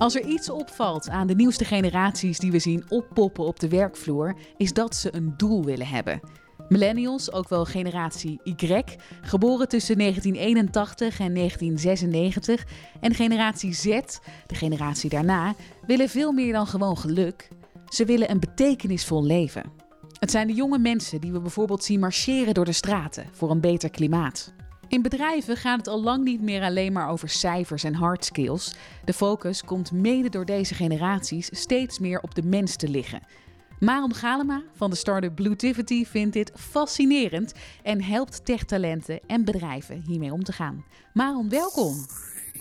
Als er iets opvalt aan de nieuwste generaties die we zien oppoppen op de werkvloer, is dat ze een doel willen hebben. Millennials, ook wel generatie Y, geboren tussen 1981 en 1996, en generatie Z, de generatie daarna, willen veel meer dan gewoon geluk. Ze willen een betekenisvol leven. Het zijn de jonge mensen die we bijvoorbeeld zien marcheren door de straten voor een beter klimaat. In bedrijven gaat het al lang niet meer alleen maar over cijfers en hard skills. De focus komt mede door deze generaties steeds meer op de mens te liggen. Maron Galema van de start-up Bluetivity vindt dit fascinerend en helpt techtalenten en bedrijven hiermee om te gaan. Maron, welkom.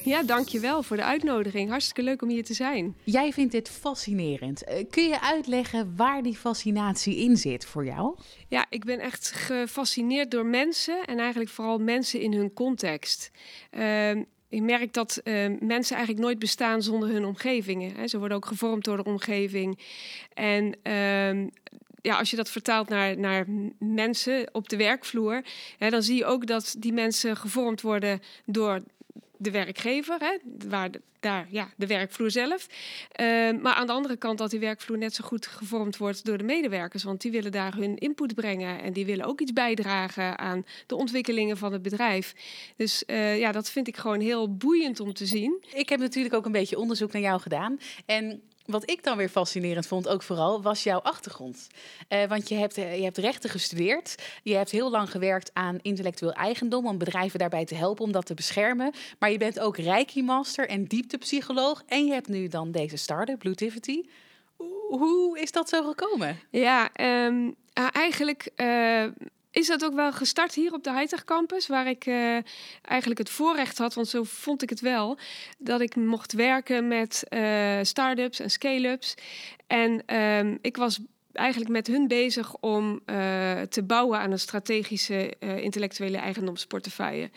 Ja, dankjewel voor de uitnodiging. Hartstikke leuk om hier te zijn. Jij vindt dit fascinerend. Eh, kun je uitleggen waar die fascinatie in zit voor jou? Ja, ik ben echt gefascineerd door mensen en eigenlijk vooral mensen in hun context. Uh, ik merk dat uh, mensen eigenlijk nooit bestaan zonder hun omgevingen. Hè. Ze worden ook gevormd door de omgeving. En uh, ja, als je dat vertaalt naar, naar mensen op de werkvloer, hè, dan zie je ook dat die mensen gevormd worden door de werkgever, hè, waar de, daar ja, de werkvloer zelf. Uh, maar aan de andere kant dat die werkvloer net zo goed gevormd wordt door de medewerkers, want die willen daar hun input brengen en die willen ook iets bijdragen aan de ontwikkelingen van het bedrijf. Dus uh, ja, dat vind ik gewoon heel boeiend om te zien. Ik heb natuurlijk ook een beetje onderzoek naar jou gedaan en wat ik dan weer fascinerend vond, ook vooral, was jouw achtergrond. Uh, want je hebt, je hebt rechten gestudeerd. Je hebt heel lang gewerkt aan intellectueel eigendom om bedrijven daarbij te helpen om dat te beschermen. Maar je bent ook Reiki-master en dieptepsycholoog. En je hebt nu dan deze start-up, Bluetivity. Hoe is dat zo gekomen? Ja, um, eigenlijk. Uh, is dat ook wel gestart hier op de Hightech Campus, waar ik uh, eigenlijk het voorrecht had, want zo vond ik het wel, dat ik mocht werken met uh, start-ups en scale-ups. En um, ik was eigenlijk met hun bezig om uh, te bouwen aan een strategische uh, intellectuele eigendomsportefeuille.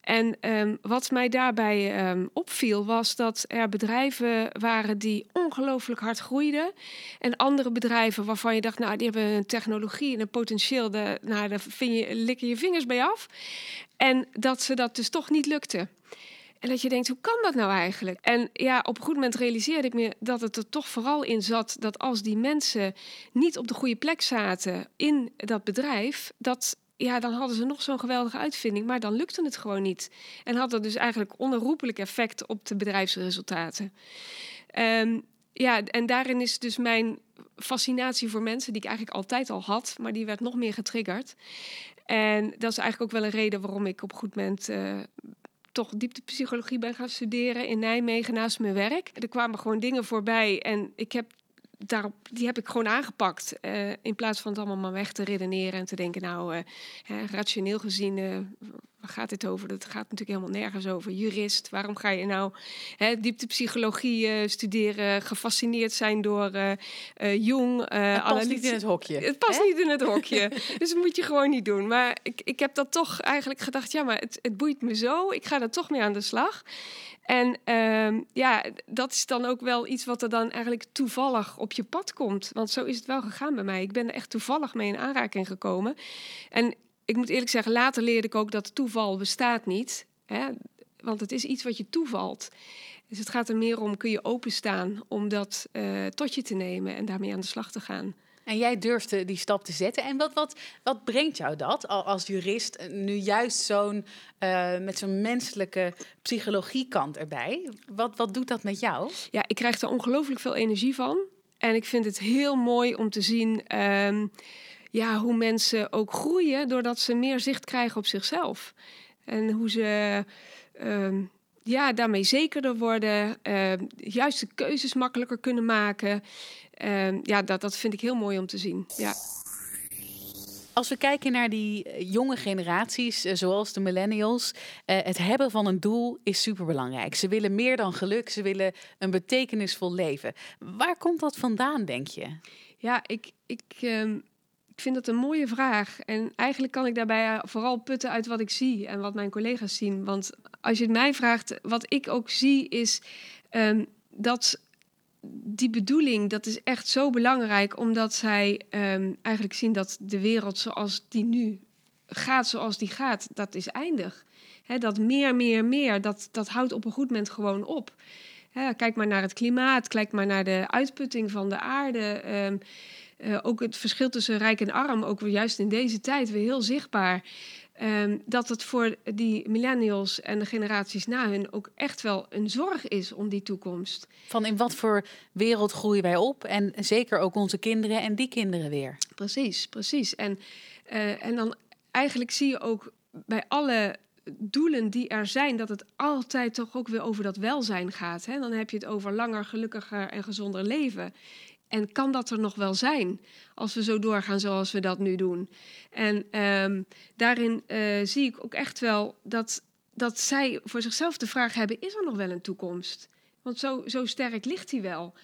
En um, wat mij daarbij um, opviel was dat er bedrijven waren die ongelooflijk hard groeiden. En andere bedrijven waarvan je dacht, nou die hebben een technologie en een potentieel, de, nou daar vind je, je vingers bij af. En dat ze dat dus toch niet lukte. En dat je denkt, hoe kan dat nou eigenlijk? En ja, op een goed moment realiseerde ik me dat het er toch vooral in zat dat als die mensen niet op de goede plek zaten in dat bedrijf, dat ja, dan hadden ze nog zo'n geweldige uitvinding, maar dan lukte het gewoon niet. En had dat dus eigenlijk onherroepelijk effect op de bedrijfsresultaten. Um, ja, en daarin is dus mijn fascinatie voor mensen, die ik eigenlijk altijd al had, maar die werd nog meer getriggerd. En dat is eigenlijk ook wel een reden waarom ik op een goed moment uh, toch dieptepsychologie ben gaan studeren in Nijmegen naast mijn werk. Er kwamen gewoon dingen voorbij en ik heb daarop, die heb ik gewoon aangepakt. Uh, in plaats van het allemaal maar weg te redeneren en te denken, nou, hè, rationeel gezien, uh, waar gaat dit over? Dat gaat natuurlijk helemaal nergens over. Jurist, waarom ga je nou hè, dieptepsychologie studeren, gefascineerd zijn door Jong? het past niet in het hokje. Het past hè? niet in het hokje. dus dat moet je gewoon niet doen. Maar ik, ik heb dat toch eigenlijk gedacht, ja, maar het, het boeit me zo. Ik ga er toch mee aan de slag. En uh, ja, dat is dan ook wel iets wat er dan eigenlijk toevallig op je pad komt. Want zo is het wel gegaan bij mij. Ik ben er echt toevallig mee in aanraking gekomen. En ik moet eerlijk zeggen, later leerde ik ook dat toeval bestaat niet. Hè? Want het is iets wat je toevalt. Dus het gaat er meer om, kun je openstaan om dat uh, tot je te nemen en daarmee aan de slag te gaan. En jij durfde die stap te zetten. En wat, wat, wat brengt jou dat als jurist nu juist zo'n uh, met zo'n menselijke psychologiekant erbij? Wat, wat doet dat met jou? Ja, ik krijg er ongelooflijk veel energie van. En ik vind het heel mooi om te zien um, ja, hoe mensen ook groeien doordat ze meer zicht krijgen op zichzelf. En hoe ze um, ja, daarmee zekerder worden, uh, juist de keuzes makkelijker kunnen maken. Uh, ja, dat, dat vind ik heel mooi om te zien. Ja. Als we kijken naar die jonge generaties, zoals de millennials, uh, het hebben van een doel is superbelangrijk. Ze willen meer dan geluk, ze willen een betekenisvol leven. Waar komt dat vandaan, denk je? Ja, ik, ik, um, ik vind dat een mooie vraag. En eigenlijk kan ik daarbij vooral putten uit wat ik zie en wat mijn collega's zien. Want als je het mij vraagt, wat ik ook zie, is um, dat die bedoeling, dat is echt zo belangrijk, omdat zij um, eigenlijk zien dat de wereld zoals die nu gaat, zoals die gaat, dat is eindig. He, dat meer, meer, meer, dat, dat houdt op een goed moment gewoon op. kijk maar naar het klimaat, kijk maar naar de uitputting van de aarde. Ehm, eh, ook het verschil tussen rijk en arm, ook weer juist in deze tijd weer heel zichtbaar. Um, dat het voor die millennials en de generaties na hun ook echt wel een zorg is om die toekomst. Van in wat voor wereld groeien wij op? En zeker ook onze kinderen en die kinderen weer. Precies, precies. En, uh, en dan eigenlijk zie je ook bij alle doelen die er zijn, dat het altijd toch ook weer over dat welzijn gaat. Hè? Dan heb je het over langer, gelukkiger en gezonder leven. En kan dat er nog wel zijn als we zo doorgaan zoals we dat nu doen? En um, daarin uh, zie ik ook echt wel dat, dat zij voor zichzelf de vraag hebben: is er nog wel een toekomst? Want zo, zo sterk ligt hij wel.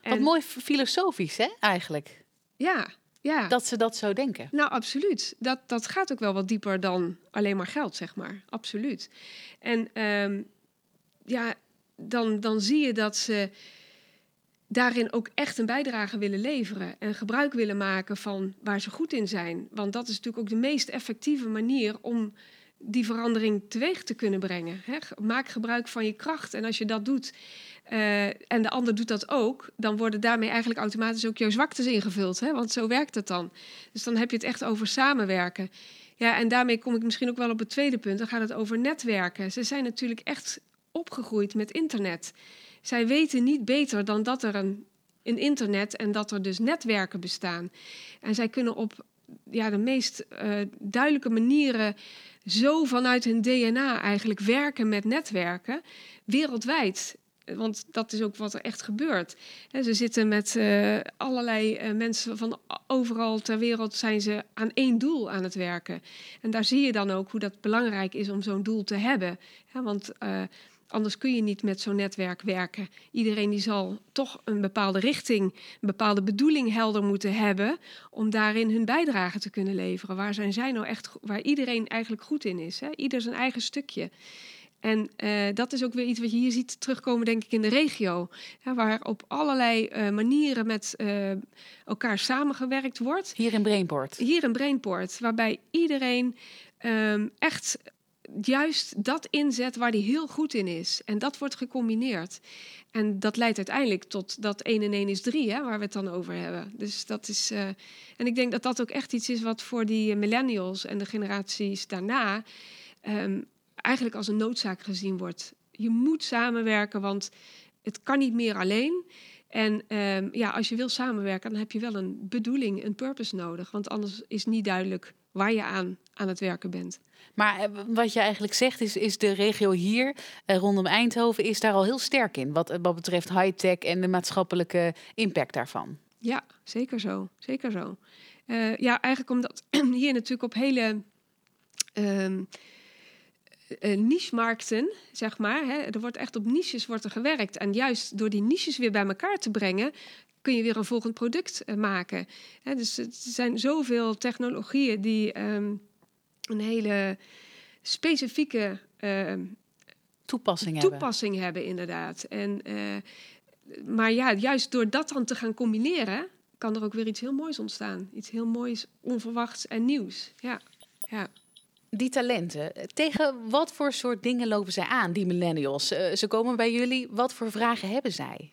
En, Wat mooi filosofisch, hè, eigenlijk? Ja, ja. Dat ze dat zo denken. Nou, absoluut. Dat, dat gaat ook wel wat dieper dan alleen maar geld, zeg maar. Absoluut. En um, ja, dan, dan zie je dat ze daarin ook echt een bijdrage willen leveren en gebruik willen maken van waar ze goed in zijn. Want dat is natuurlijk ook de meest effectieve manier om die verandering teweeg te kunnen brengen. Maak gebruik van je kracht. En als je dat doet uh, en de ander doet dat ook, dan worden daarmee eigenlijk automatisch ook jouw zwaktes ingevuld. Hè? Want zo werkt het dan. Dus dan heb je het echt over samenwerken. Ja, en daarmee kom ik misschien ook wel op het tweede punt. Dan gaat het over netwerken. Ze zijn natuurlijk echt opgegroeid met internet. Zij weten niet beter dan dat er een, een internet en dat er dus netwerken bestaan. En zij kunnen op ja, de meest uh, duidelijke manieren zo vanuit hun DNA eigenlijk werken met netwerken wereldwijd. Want dat is ook wat er echt gebeurt. ze zitten met uh, allerlei uh, mensen van overal ter wereld zijn ze aan één doel aan het werken. En daar zie je dan ook hoe dat belangrijk is om zo'n doel te hebben. want Anders kun je niet met zo'n netwerk werken. Iedereen die zal toch een bepaalde richting, een bepaalde bedoeling helder moeten hebben om daarin hun bijdrage te kunnen leveren. Waar zijn zij nou echt, waar iedereen eigenlijk goed in is. Hè? Ieder zijn eigen stukje. En uh, dat is ook weer iets wat je hier ziet terugkomen, denk ik, in de regio. Ja, waar op allerlei uh, manieren met uh, elkaar samengewerkt wordt. Hier in Brainport. Hier in Brainport, waarbij iedereen um, echt juist dat inzet waar hij heel goed in is. En dat wordt gecombineerd. En dat leidt uiteindelijk tot dat 1 en 1 is 3, hè, waar we het dan over hebben. Dus dat is. Uh, en ik denk dat dat ook echt iets is wat voor die millennials en de generaties daarna um, eigenlijk als een noodzaak gezien wordt. Je moet samenwerken, want het kan niet meer alleen. En um, ja, als je wil samenwerken, dan heb je wel een bedoeling, een purpose nodig. Want anders is niet duidelijk waar je aan aan het werken bent. Maar eh, wat je eigenlijk zegt is, is de regio hier eh, rondom Eindhoven is daar al heel sterk in. Wat, wat betreft high-tech en de maatschappelijke impact daarvan. Ja, zeker zo. Zeker zo. Uh, ja, eigenlijk omdat hier natuurlijk op hele uh, niche-markten, zeg maar. Hè, er wordt echt op niches wordt er gewerkt. En juist door die niches weer bij elkaar te brengen, kun je weer een volgend product uh, maken. Hè, dus er zijn zoveel technologieën die um, een hele specifieke uh, toepassing, toepassing hebben. hebben. inderdaad. En, uh, maar ja, juist door dat dan te gaan combineren, kan er ook weer iets heel moois ontstaan. Iets heel moois, onverwachts en nieuws. Ja, ja. Die talenten, tegen wat voor soort dingen lopen zij aan, die millennials? Uh, ze komen bij jullie, wat voor vragen hebben zij?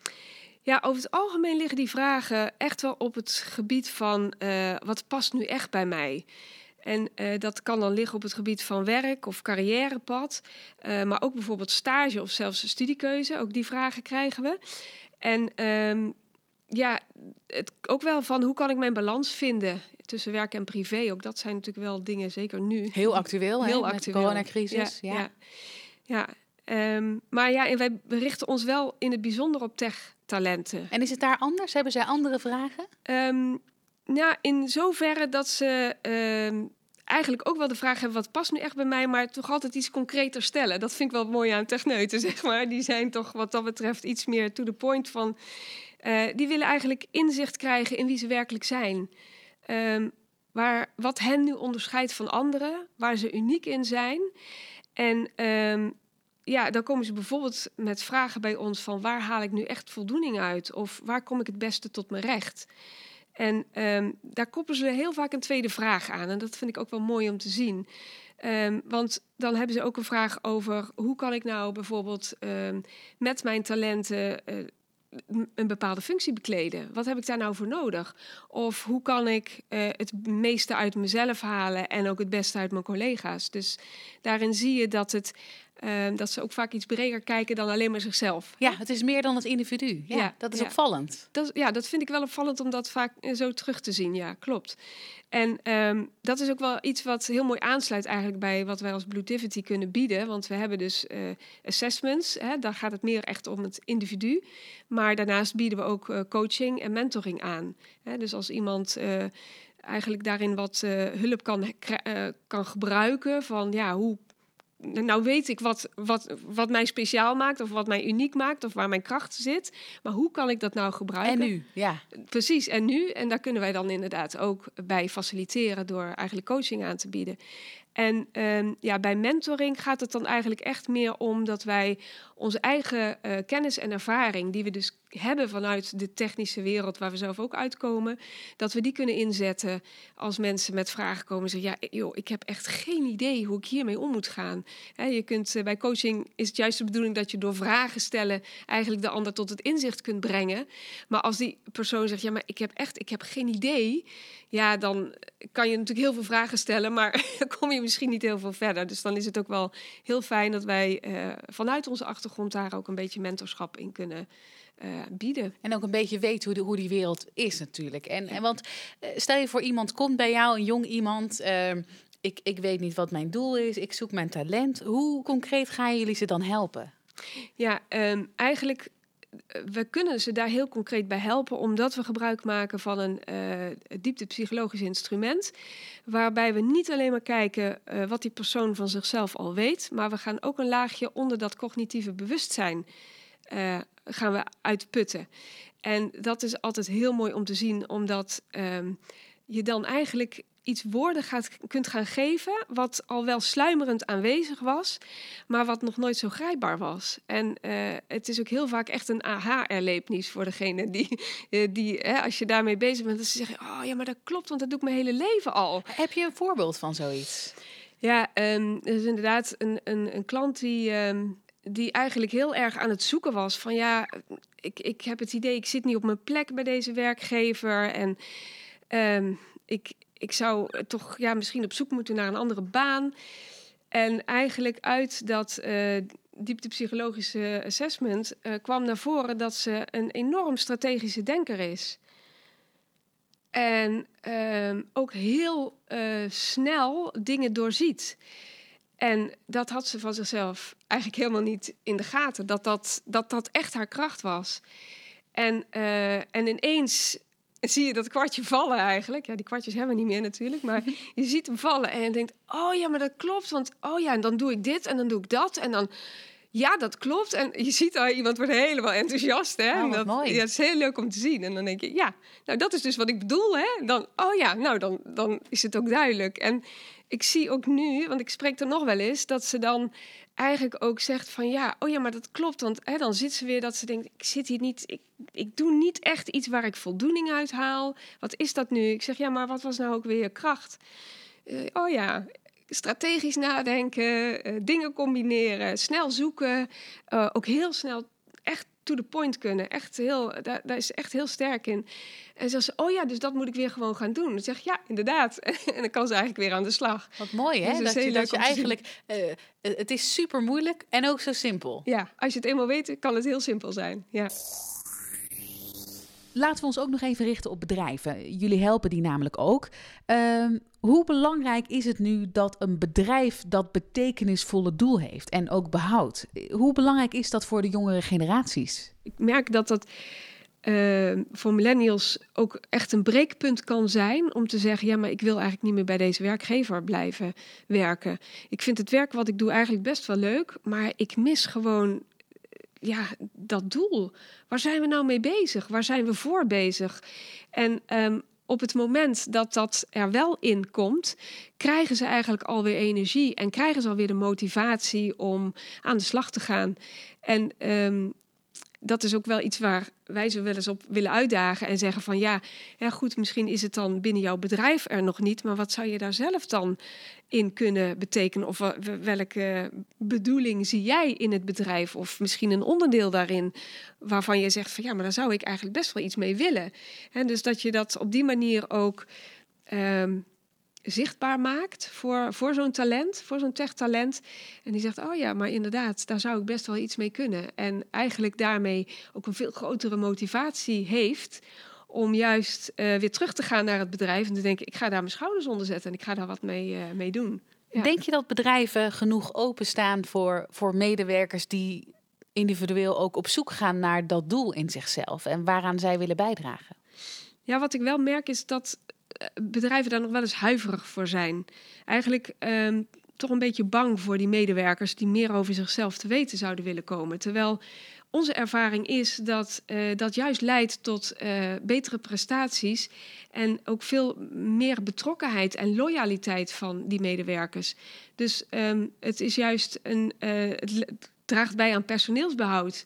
Ja, over het algemeen liggen die vragen echt wel op het gebied van uh, wat past nu echt bij mij? En uh, dat kan dan liggen op het gebied van werk of carrièrepad, uh, maar ook bijvoorbeeld stage of zelfs studiekeuze. Ook die vragen krijgen we. En um, ja, het, ook wel van hoe kan ik mijn balans vinden tussen werk en privé. Ook dat zijn natuurlijk wel dingen, zeker nu. Heel actueel, Heel hè, actueel. de coronacrisis. Ja, ja. ja. ja. Um, maar ja, en wij richten ons wel in het bijzonder op tech-talenten. En is het daar anders? Hebben zij andere vragen? Um, nou, in zoverre dat ze um, eigenlijk ook wel de vraag hebben: wat past nu echt bij mij, maar toch altijd iets concreter stellen. Dat vind ik wel mooi aan techneuten, zeg maar. Die zijn toch wat dat betreft iets meer to the point van. Uh, die willen eigenlijk inzicht krijgen in wie ze werkelijk zijn. Um, waar, wat hen nu onderscheidt van anderen, waar ze uniek in zijn. En um, ja, dan komen ze bijvoorbeeld met vragen bij ons van waar haal ik nu echt voldoening uit? Of waar kom ik het beste tot mijn recht? En um, daar koppelen ze heel vaak een tweede vraag aan. En dat vind ik ook wel mooi om te zien. Ehm, want dan hebben ze ook een vraag over hoe kan ik nou bijvoorbeeld ehm, met mijn talenten eh, een bepaalde functie bekleden. Wat heb ik daar nou voor nodig? Of hoe kan ik uh, het meeste uit mezelf halen en ook het beste uit mijn collega's? Dus daarin zie je dat het Ehm, dat ze ook vaak iets breder kijken dan alleen maar zichzelf. Ja, het is meer dan het individu. Ja, dat is opvallend. Dat, ja, dat vind ik wel opvallend om dat vaak eh, zo terug te zien. Ja, klopt. En ehm, dat is ook wel iets wat heel mooi aansluit eigenlijk bij wat wij als Bluetivity kunnen bieden. Want we hebben dus uh, assessments, hè, daar gaat het meer echt om het individu. Maar daarnaast bieden we ook uh, coaching en mentoring aan. Hè, dus als iemand eigenlijk daarin wat hulp kan, kan gebruiken van ja, hoe nou weet ik wat, wat, wat mij speciaal maakt of wat mij uniek maakt of waar mijn kracht zit. Maar hoe kan ik dat nou gebruiken? En nu, ja. Precies, en nu. En daar kunnen wij dan inderdaad ook bij faciliteren door eigenlijk coaching aan te bieden. En um, ja, bij mentoring gaat het dan eigenlijk echt meer om dat wij onze eigen uh, kennis en ervaring, die we dus hebben vanuit de technische wereld waar we zelf ook uitkomen, dat we die kunnen inzetten als mensen met vragen komen en zeggen, ja, joh, ik heb echt geen idee hoe ik hiermee om moet gaan. Je kunt uh, bij coaching is het juist de bedoeling dat je door vragen stellen eigenlijk de ander tot het inzicht kunt brengen. Maar als die persoon zegt, ja, maar ik heb echt, ik heb geen idee, ja, dan kan je natuurlijk heel veel vragen stellen, maar kom je misschien niet heel veel verder. Dus dan is het ook wel heel fijn dat wij uh, vanuit onze achtergrond daar ook een beetje mentorschap in kunnen uh, bieden. En ook een beetje weten hoe, de, hoe die wereld is natuurlijk. En, en want uh, stel je voor iemand komt bij jou, een jong iemand. ik, ik weet niet wat mijn doel is, ik zoek mijn talent. Hoe concreet gaan jullie ze dan helpen? Ja, um, eigenlijk we kunnen ze daar heel concreet bij helpen, omdat we gebruik maken van een uh, dieptepsychologisch instrument. Waarbij we niet alleen maar kijken uh, wat die persoon van zichzelf al weet, maar we gaan ook een laagje onder dat cognitieve bewustzijn uh, gaan we uitputten. En dat is altijd heel mooi om te zien, omdat um, je dan eigenlijk iets woorden gaat, kunt gaan geven, wat al wel sluimerend aanwezig was, maar wat nog nooit zo grijpbaar was. En uh, het is ook heel vaak echt een aha-erlevenis voor degene die, uh, die hè, als je daarmee bezig bent, dat ze zeggen, oh ja, maar dat klopt, want dat doe ik mijn hele leven al. Heb je een voorbeeld van zoiets? Ja, um, er is inderdaad een, een, een klant die... Um, die eigenlijk heel erg aan het zoeken was van ja, ik, ik heb het idee, ik zit niet op mijn plek bij deze werkgever en um, ik, ik zou toch ja, misschien op zoek moeten naar een andere baan. En eigenlijk uit dat uh, dieptepsychologische assessment uh, kwam naar voren dat ze een enorm strategische denker is. En uh, ook heel snel dingen doorziet. En dat had ze van zichzelf eigenlijk helemaal niet in de gaten, dat dat, dat, dat echt haar kracht was. En, en ineens zie je dat kwartje vallen eigenlijk. Ja, die kwartjes hebben we niet meer natuurlijk. Maar je ziet hem vallen en je denkt... oh ja, maar dat klopt. Want oh ja, en dan doe ik dit en dan doe ik dat. En dan... Ja, dat klopt. En je ziet al, iemand wordt helemaal enthousiast. Hè? Oh, dat, mooi. Ja, het is heel leuk om te zien. En dan denk je, ja, nou dat is dus wat ik bedoel. Hè? Dan, oh ja, nou dan, dan is het ook duidelijk. En ik zie ook nu, want ik spreek er nog wel eens, dat ze dan eigenlijk ook zegt van ja, oh ja, maar dat klopt. Want hè, dan zit ze weer dat ze denkt, ik zit hier niet, ik, ik doe niet echt iets waar ik voldoening uit haal. Wat is dat nu? Ik zeg ja, maar wat was nou ook weer kracht? Uh, oh ja, strategisch nadenken, uh, dingen combineren, snel zoeken, uh, ook heel snel to the point kunnen. Echt heel, daar, daar is echt heel sterk in. En ze oh ja, dus dat moet ik weer gewoon gaan doen. Dan zeg ik, ja, inderdaad. en dan kan ze eigenlijk weer aan de slag. Wat mooi, hè? Dus dat, je, dat je eigenlijk... Uh, het is super moeilijk en ook zo simpel. Ja, als je het eenmaal weet, kan het heel simpel zijn. Ja. Laten we ons ook nog even richten op bedrijven. Jullie helpen die namelijk ook. Um, hoe belangrijk is het nu dat een bedrijf dat betekenisvolle doel heeft en ook behoudt? Hoe belangrijk is dat voor de jongere generaties? Ik merk dat dat uh, voor millennials ook echt een breekpunt kan zijn om te zeggen: ja, maar ik wil eigenlijk niet meer bij deze werkgever blijven werken. Ik vind het werk wat ik doe eigenlijk best wel leuk, maar ik mis gewoon ja, dat doel. Waar zijn we nou mee bezig? Waar zijn we voor bezig? En um, op het moment dat dat er wel in komt, krijgen ze eigenlijk alweer energie en krijgen ze alweer de motivatie om aan de slag te gaan. En um, dat is ook wel iets waar wij zo wel eens op willen uitdagen en zeggen van ja, goed, misschien is het dan binnen jouw bedrijf er nog niet, maar wat zou je daar zelf dan in kunnen betekenen? Of welke bedoeling zie jij in het bedrijf? Of misschien een onderdeel daarin waarvan je zegt van ja, maar daar zou ik eigenlijk best wel iets mee willen. En dus dat je dat op die manier ook ehm, zichtbaar maakt voor, voor zo'n talent, voor zo'n tech-talent. En die zegt, oh ja, maar inderdaad, daar zou ik best wel iets mee kunnen. En eigenlijk daarmee ook een veel grotere motivatie heeft om juist uh, weer terug te gaan naar het bedrijf en te denken, ik ga daar mijn schouders onder zetten en ik ga daar wat mee, uh, mee doen. Ja. Denk je dat bedrijven genoeg openstaan voor, voor medewerkers die individueel ook op zoek gaan naar dat doel in zichzelf en waaraan zij willen bijdragen? Ja, wat ik wel merk is dat bedrijven daar nog wel eens huiverig voor zijn. Eigenlijk um, toch een beetje bang voor die medewerkers die meer over zichzelf te weten zouden willen komen. Terwijl onze ervaring is dat uh, dat juist leidt tot uh, betere prestaties en ook veel meer betrokkenheid en loyaliteit van die medewerkers. Dus um, het is juist een, uh, het draagt bij aan personeelsbehoud.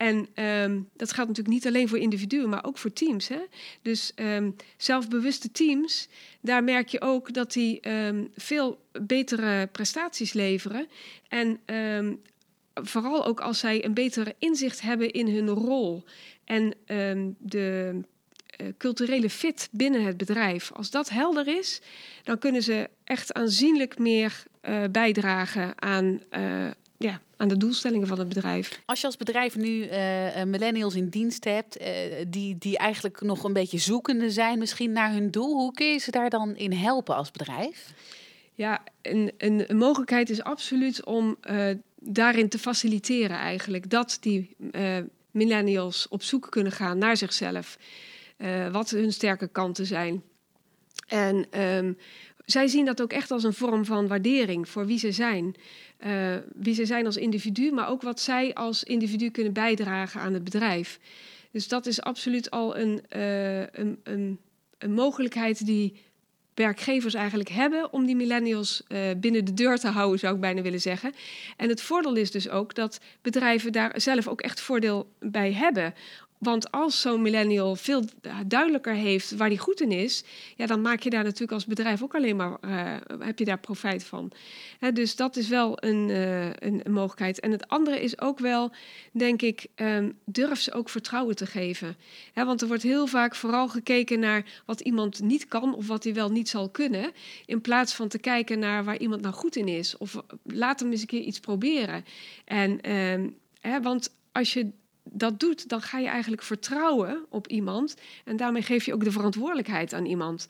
En um, dat geldt natuurlijk niet alleen voor individuen, maar ook voor teams. Hè? Dus um, zelfbewuste teams, daar merk je ook dat die um, veel betere prestaties leveren. En vooral ook als zij een betere inzicht hebben in hun rol en de uh, culturele fit binnen het bedrijf. Als dat helder is, dan kunnen ze echt aanzienlijk meer uh, bijdragen aan, uh, ja, aan de doelstellingen van het bedrijf. Als je als bedrijf nu uh, millennials in dienst hebt, uh, die, die eigenlijk nog een beetje zoekende zijn, misschien naar hun doel, hoe kun je ze daar dan in helpen als bedrijf? Ja, een, een, een mogelijkheid is absoluut om uh, daarin te faciliteren eigenlijk. Dat die millennials op zoek kunnen gaan naar zichzelf. wat hun sterke kanten zijn. En um, zij zien dat ook echt als een vorm van waardering voor wie ze zijn. Uh, wie ze zijn als individu, maar ook wat zij als individu kunnen bijdragen aan het bedrijf. Dus dat is absoluut al een, uh, een, een, mogelijkheid die werkgevers eigenlijk hebben om die millennials uh, binnen de deur te houden, zou ik bijna willen zeggen. En het voordeel is dus ook dat bedrijven daar zelf ook echt voordeel bij hebben. Want als zo'n millennial veel duidelijker heeft waar hij goed in is, ja, dan maak je daar natuurlijk als bedrijf ook alleen maar uh, heb je daar profijt van. dus dat is wel een, uh, een, mogelijkheid. En het andere is ook wel, denk ik, um, durf ze ook vertrouwen te geven. want er wordt heel vaak vooral gekeken naar wat iemand niet kan of wat hij wel niet zal kunnen, in plaats van te kijken naar waar iemand nou goed in is. Of laat hem eens een keer iets proberen. En, um, want als je dat doet, dan ga je eigenlijk vertrouwen op iemand. En daarmee geef je ook de verantwoordelijkheid aan iemand.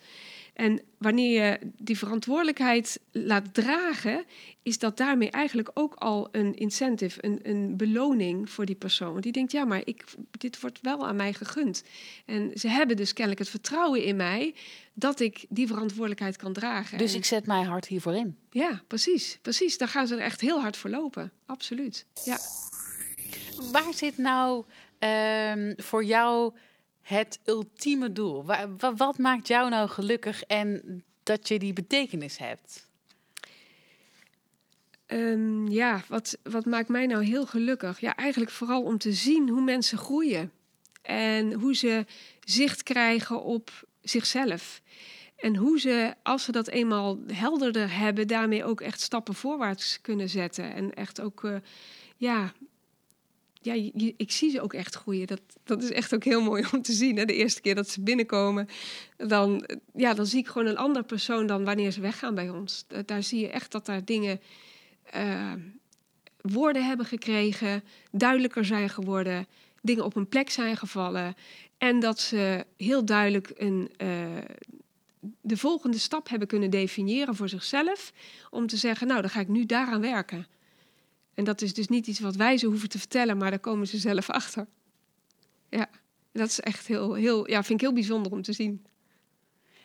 En wanneer je die verantwoordelijkheid laat dragen, is dat daarmee eigenlijk ook al een incentive, een, een beloning voor die persoon. Die denkt, ja, maar ik, dit wordt wel aan mij gegund. En ze hebben dus kennelijk het vertrouwen in mij dat ik die verantwoordelijkheid kan dragen. Dus ik zet mij hard hiervoor in. Ja, precies. Precies. Daar gaan ze er echt heel hard voor lopen. Absoluut. Ja. Waar zit nou um, voor jou het ultieme doel? Wat, maakt jou nou gelukkig en dat je die betekenis hebt? Um, ja, wat, wat maakt mij nou heel gelukkig? Ja, eigenlijk vooral om te zien hoe mensen groeien. En hoe ze zicht krijgen op zichzelf. En hoe ze, als ze dat eenmaal helderder hebben, daarmee ook echt stappen voorwaarts kunnen zetten. En echt ook, uh, ja, ja, ik zie ze ook echt groeien. Dat, dat is echt ook heel mooi om te zien. Hè? De eerste keer dat ze binnenkomen, dan, ja, dan zie ik gewoon een ander persoon dan wanneer ze weggaan bij ons. Daar zie je echt dat daar dingen, uh, woorden hebben gekregen, duidelijker zijn geworden, dingen op een plek zijn gevallen. En dat ze heel duidelijk een, uh, de volgende stap hebben kunnen definiëren voor zichzelf. Om te zeggen, nou, dan ga ik nu daaraan werken. En dat is dus niet iets wat wij ze hoeven te vertellen, maar daar komen ze zelf achter. Ja, dat is echt heel, heel ja, vind ik heel bijzonder om te zien.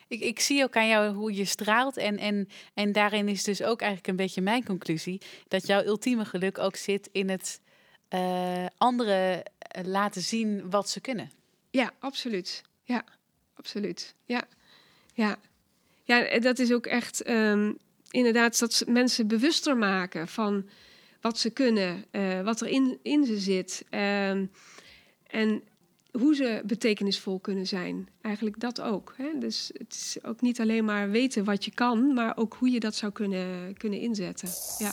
Ik, ik zie ook aan jou hoe je straalt. En, en, en daarin is dus ook eigenlijk een beetje mijn conclusie. Dat jouw ultieme geluk ook zit in het uh, anderen eh, laten zien wat ze kunnen. Ja, absoluut. Ja, absoluut. Ja, ja. ja dat is ook echt um, inderdaad dat mensen bewuster maken van wat ze kunnen, uh, wat er in, in ze zit. Uh, En hoe ze betekenisvol kunnen zijn. Eigenlijk dat ook. Hè? Dus het is ook niet alleen maar weten wat je kan, maar ook hoe je dat zou kunnen, kunnen inzetten. Ja.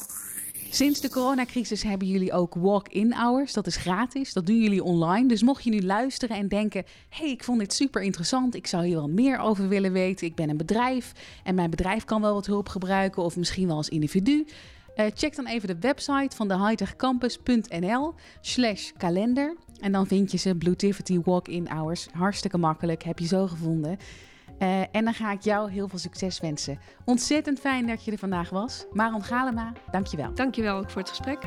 Sinds de coronacrisis hebben jullie ook walk-in hours. Dat is gratis. Dat doen jullie online. Dus mocht je nu luisteren en denken: hey, ik vond dit super interessant. Ik zou hier wel meer over willen weten. Ik ben een bedrijf en mijn bedrijf kan wel wat hulp gebruiken, of misschien wel als individu. Uh, check dan even de website van de hightechcampus.nl slash kalender. En dan vind je ze Bluetivity Walk-in Hours. Hartstikke makkelijk, heb je zo gevonden. Uh, en dan ga ik jou heel veel succes wensen. Ontzettend fijn dat je er vandaag was. Maron Galema, dankjewel. Dankjewel ook voor het gesprek.